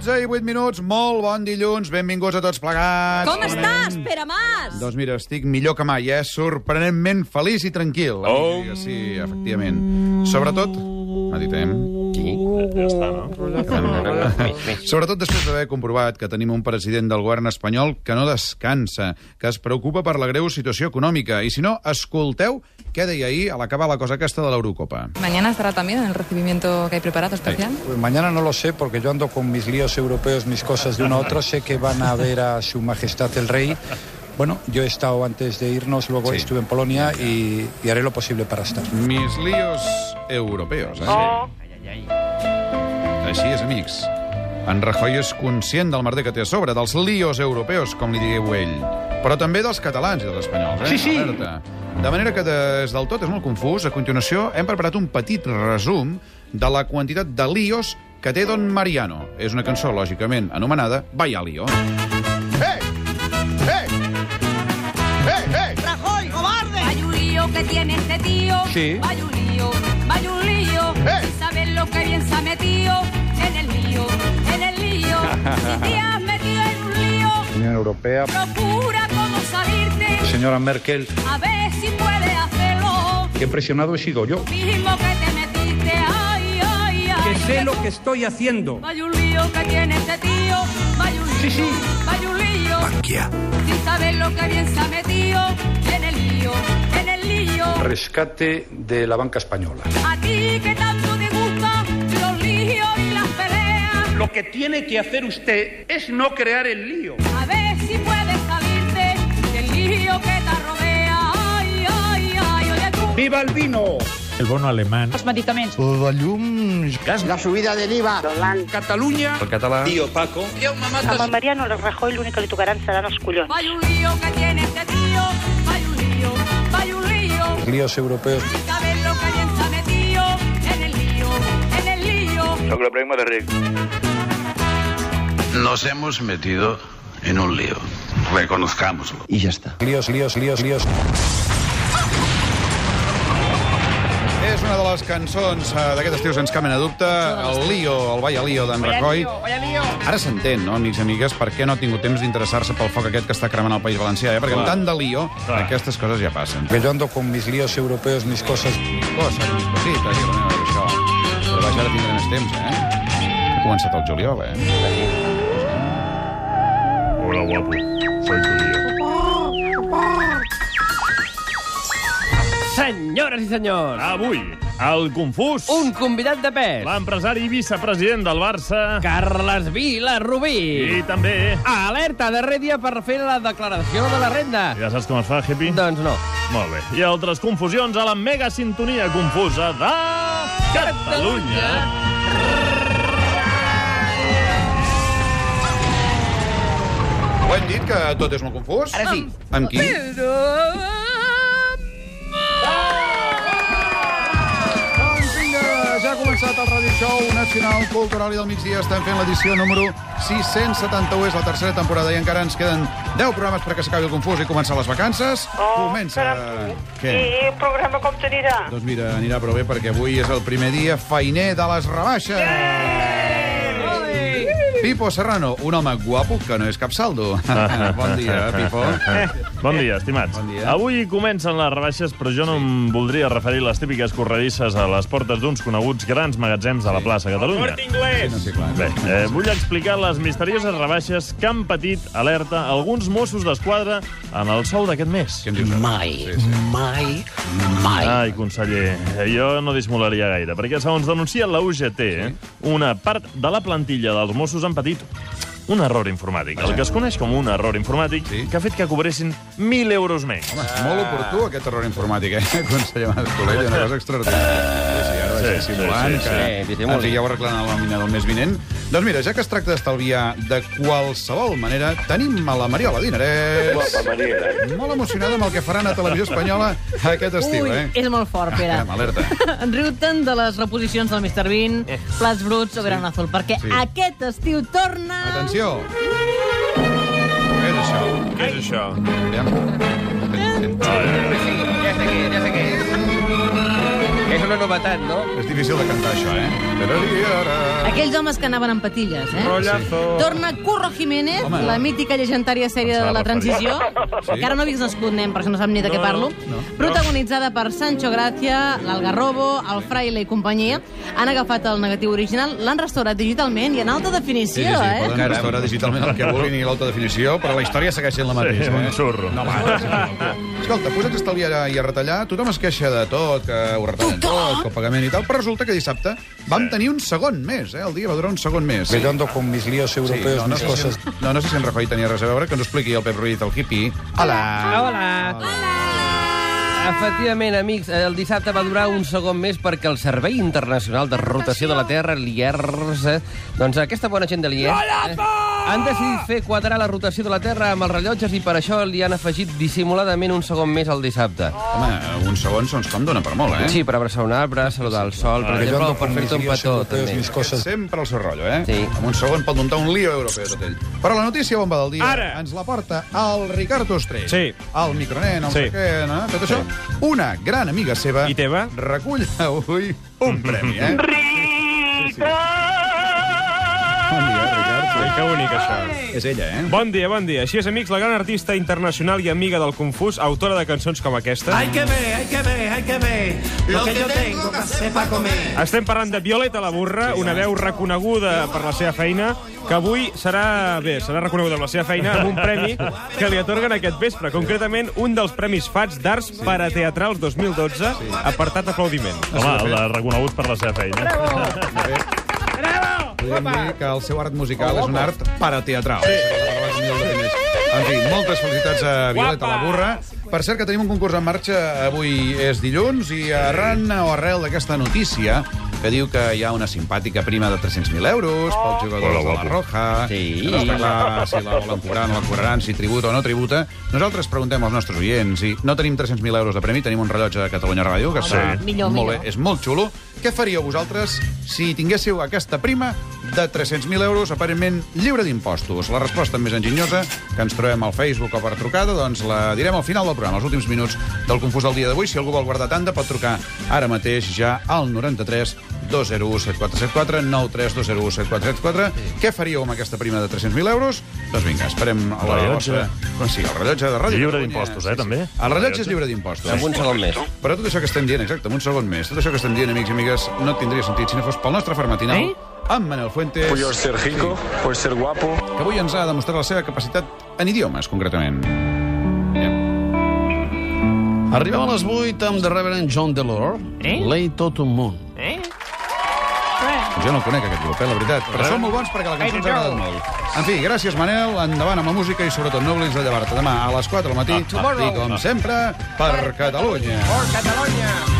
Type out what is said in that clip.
12 i 8 minuts, molt bon dilluns, benvinguts a tots plegats. Com estàs, Pere Mas? Doncs mira, estic millor que mai, eh? Sorprenentment feliç i tranquil. Oh. Oh. Sí, efectivament. Sobretot, meditem, Sí, ja està, no? Sobretot després d'haver comprovat que tenim un president del govern espanyol que no descansa, que es preocupa per la greu situació econòmica. I si no, escolteu què deia ahir a l'acabar la cosa aquesta de l'Eurocopa. Mañana estará también en el recibimiento que hay preparado especial. Pues mañana no lo sé porque yo ando con mis líos europeos, mis cosas de uno a otro. Sé que van a ver a su majestad el rey. Bueno, yo he estado antes de irnos, luego Sí. estuve en Polonia y, y haré lo posible para estar. Mis líos europeus, eh? Oh. Així és, amics. En Rajoy és conscient del merder que té a sobre, dels líos europeus, com li digueu ell, però també dels catalans i dels espanyols, eh? Sí, sí. Alerta. De manera que des del tot és molt confús. A continuació hem preparat un petit resum de la quantitat de líos que té Don Mariano. És una cançó, lògicament, anomenada Vaya lío. Hey! Hey! Hey, hey! Rajoy, cobarde. Vaya un lío que tiene este tío. Sí. Vaya un lío, vaya un lío. ¡Eh! Lo que bien se ha metido en el lío, en el lío. si te has metido en un lío, Unión Europea, procura cómo salirte. señora Merkel, A ver si puedes hacerlo. que presionado he sido yo. Mismo que te metiste, ay, ay, ay. que sé lo que estoy haciendo. Vaya un lío que tiene este tío. Vaya un lío, Sí, sí. vaya un lío. Sin saber lo que bien se ha metido en el lío, en el lío. Rescate de la banca española. A ti que tanto Lo que tiene que hacer usted es no crear el lío. a ver si puedes salirte del lío que te rodea. Ay, ay, ay, oye tú. ¡Viva el vino! El bono alemán. Los medicamentos. La subida del IVA. Cataluña. El català... Amb el Mariano el Rajoy l'únic que li tocaran seran els collons. Vaya un lío que tiene este tío. Vaya un lío, vaya un lío. Líos europeos. Sin saber lo que bien se ha metido en el lío, en el lío. Soc la prima de ric. Nos hemos metido en un lío. Reconozcámoslo. Y ya está. Líos, líos, líos, líos. És una de les cançons eh, d'aquest estiu sense cap mena dubte, el lío, el Vaya lío d'en Rajoy. Ara s'entén, no, amics i amigues, per què no ha tingut temps d'interessar-se pel foc aquest que està cremant el País Valencià, eh? perquè amb tant de lío, Clar. aquestes coses ja passen. Que yo ando con mis líos europeos, mis cosas. Coses, mis cosites, i la meva, això. Però vaja, ara tindré més temps, eh? Ha començat el juliol, eh? Guapo. Soy tu lío. Senyores i senyors, Avui, el confús. un convidat de pes. L'empresari i vicepresident del Barça. Carles Vila Rubí. I també... Alerta de Rèdia per fer la declaració de la renda. Ja saps com es fa, Happy? Doncs no. Molt bé. I altres confusions a la mega sintonia confusa de... Catalunya. Ho hem dit, que tot és molt confús? Ara sí. Amb qui? Doncs vinga, ja ha començat el Radio Show Nacional Cultural i del migdia. Estem fent l'edició número 671, és la tercera temporada i encara ens queden 10 programes perquè s'acabi el confús i començar les vacances. Comença... Què? el programa com t'anirà? Doncs mira, anirà prou bé perquè avui és el primer dia feiner de les rebaixes. Pipo Serrano, un home guapo que no és cap saldo. bon dia, Pipo. Bon dia, estimats. Bon dia. Avui comencen les rebaixes, però jo no em voldria referir les típiques corredisses a les portes d'uns coneguts grans magatzems de la plaça Catalunya. Sí, no sé, clar. Bé, eh, vull explicar les misterioses rebaixes que han patit, alerta, alguns Mossos d'Esquadra en el sou d'aquest mes. Mai, Sí, sí. mai, mai. Ai, conseller, jo no dissimularia gaire, perquè segons denuncia la UGT, eh, una part de la plantilla dels Mossos han patit un error informàtic, el que es coneix com un error informàtic, Sí. que ha fet que cobressin 1.000 euros menys. Home, molt oportú, aquest error informàtic, eh, conseller Mas Colell, una cosa extraordinària. Sí, sí, vaig Sí, dissimulant, sí, sí, que sí, ens ja ho arreglant a la nòmina del mes vinent. Doncs mira, ja que es tracta d'estalviar de qualsevol manera, tenim a la Mariola Dinarès. Molt emocionada amb el que faran a Televisió Espanyola aquest estiu, Ui, eh? és molt fort, Pere. Caram, alerta. Enriu-te'n de les reposicions del Mr. Bean, Plats Bruts o Gran Azul, perquè Sí. aquest estiu torna... Atenció! Què és això? Què és això? Aviam. Ja sé què, ja una novetat, no? És difícil de cantar, això, eh? Aquells homes que anaven amb patilles, eh? Rotllazo. Torna Curro Jiménez, Home. la mítica llegendària sèrie de la transició, Sí. que ara no havies nascut, nen, per això no sap ni de què No, parlo, no. protagonitzada per Sancho Gracia, l'Algarrobo, el Fraile i companyia. Han agafat el negatiu original, l'han restaurat digitalment i en alta definició, Sí, sí, sí, eh? poden restaurar digitalment el que vulguin i l'alta definició, però la història segueix sent la mateixa. Sí, un eh? xurro. No, va. Escolta, posats a estalviar i a retallar, tothom es queixa de tot, que ho retallen tot, el pagament i tal, però resulta que dissabte vam tenir un segon mes, eh? El dia va durar un segon mes. Que yo ando con mis líos europeos, no, no, mis sé cosas. si, no, no sé si en Rajoy tenia res a veure, que ens expliqui el Pep Ruiz, el hippie. Hola! Hola. Efectivament, amics, el dissabte va durar un segon mes perquè el Servei Internacional de Rotació de la Terra, l'IERS, eh, doncs aquesta bona gent de l'IERS, eh, han decidit fer quadrar la rotació de la Terra amb els rellotges i per això li han afegit dissimuladament un segon mes al dissabte. Home, uns segons doncs com dona per molt, eh? Sí, per abraçar un arbre, saludar el sol, per exemple, o per fer-te un petó, també. mis. Sempre al seu rotllo, eh? Sí. En un segon pot muntar un lío europeu tot ell. Però la notícia bomba del dia Ara. ens la porta el Ricard Ostrell. Sí. El micronen, el Sí. sí. què, no? tot això. Una gran amiga seva I teva? recull avui un premi, eh? Bon dia, Ricard. Ai, que bonic, això. És ella, eh? Bon dia, bon dia. Així és, amics, la gran artista internacional i amiga del Confús, autora de cançons com aquesta. Hay que ver, hay que ver, hay que ver lo que yo tengo que hacer para comer. Estem parlant de Violeta la Burra, una veu reconeguda per la seva feina, que avui serà, bé, serà reconeguda amb la seva feina amb un premi que li atorguen aquest vespre, concretament un dels Premis FATS d'Arts Parateatrals 2012, apartat aplaudiment. Home, el de reconegut per la seva feina. Podríem dir que el seu art musical és un art parateatral. Sí. En fi, moltes felicitats a Violeta la Burra. Per cert, que tenim un concurs en marxa. Avui és dilluns i arran o arrel d'aquesta notícia que diu que hi ha una simpàtica prima de 300.000 euros pels jugadors Hola, de la. Roja. Sí. Que no està clar si la volen cobrar, no la cobraran, si tributa o no tributa. Nosaltres preguntem als nostres oients i no tenim 300.000 euros de premi, tenim un rellotge de Catalunya Ràdio, que està Millor, molt millor. bé, és molt xulo. Què faríeu vosaltres si tinguéssiu aquesta prima de 300.000 euros, aparentment lliure d'impostos? La resposta més enginyosa, que ens trobem al Facebook o per trucada, doncs la direm al final del programa, als últims minuts del Confús del dia d'avui. Si algú vol guardar tanda, pot trucar ara mateix ja al 93 201 7474 93 201 7474. Què faríeu amb aquesta prima de 300.000 euros? Doncs vinga, esperem a la Rellotge. vostra... Doncs sí, el rellotge de Ràdio Lliure d'impostos, eh, també? El rellotge és lliure d'impostos. Amb un segon mes. Però tot això que estem dient, exacte, amb un segon més, tot això que estem dient, amics i amigues, no tindria sentit si no fos pel nostre farmatinal, Eh? amb Manel Fuentes, Puedes ser rico, puedes ser guapo. que avui ens ha demostrat la seva capacitat en idiomes, concretament. Arribem a les 8 amb The Reverend John Delore, Eh? Lay Totum Moon. Eh? Jo no el conec, aquest grup, eh, la veritat. Però són molt bons perquè la cançó ens ha agradat molt. En fi, gràcies, Manel. Endavant amb la música i, sobretot, no oblidis de llevar-te demà a les 4 del matí i, com sempre, per Catalunya. Por Catalunya!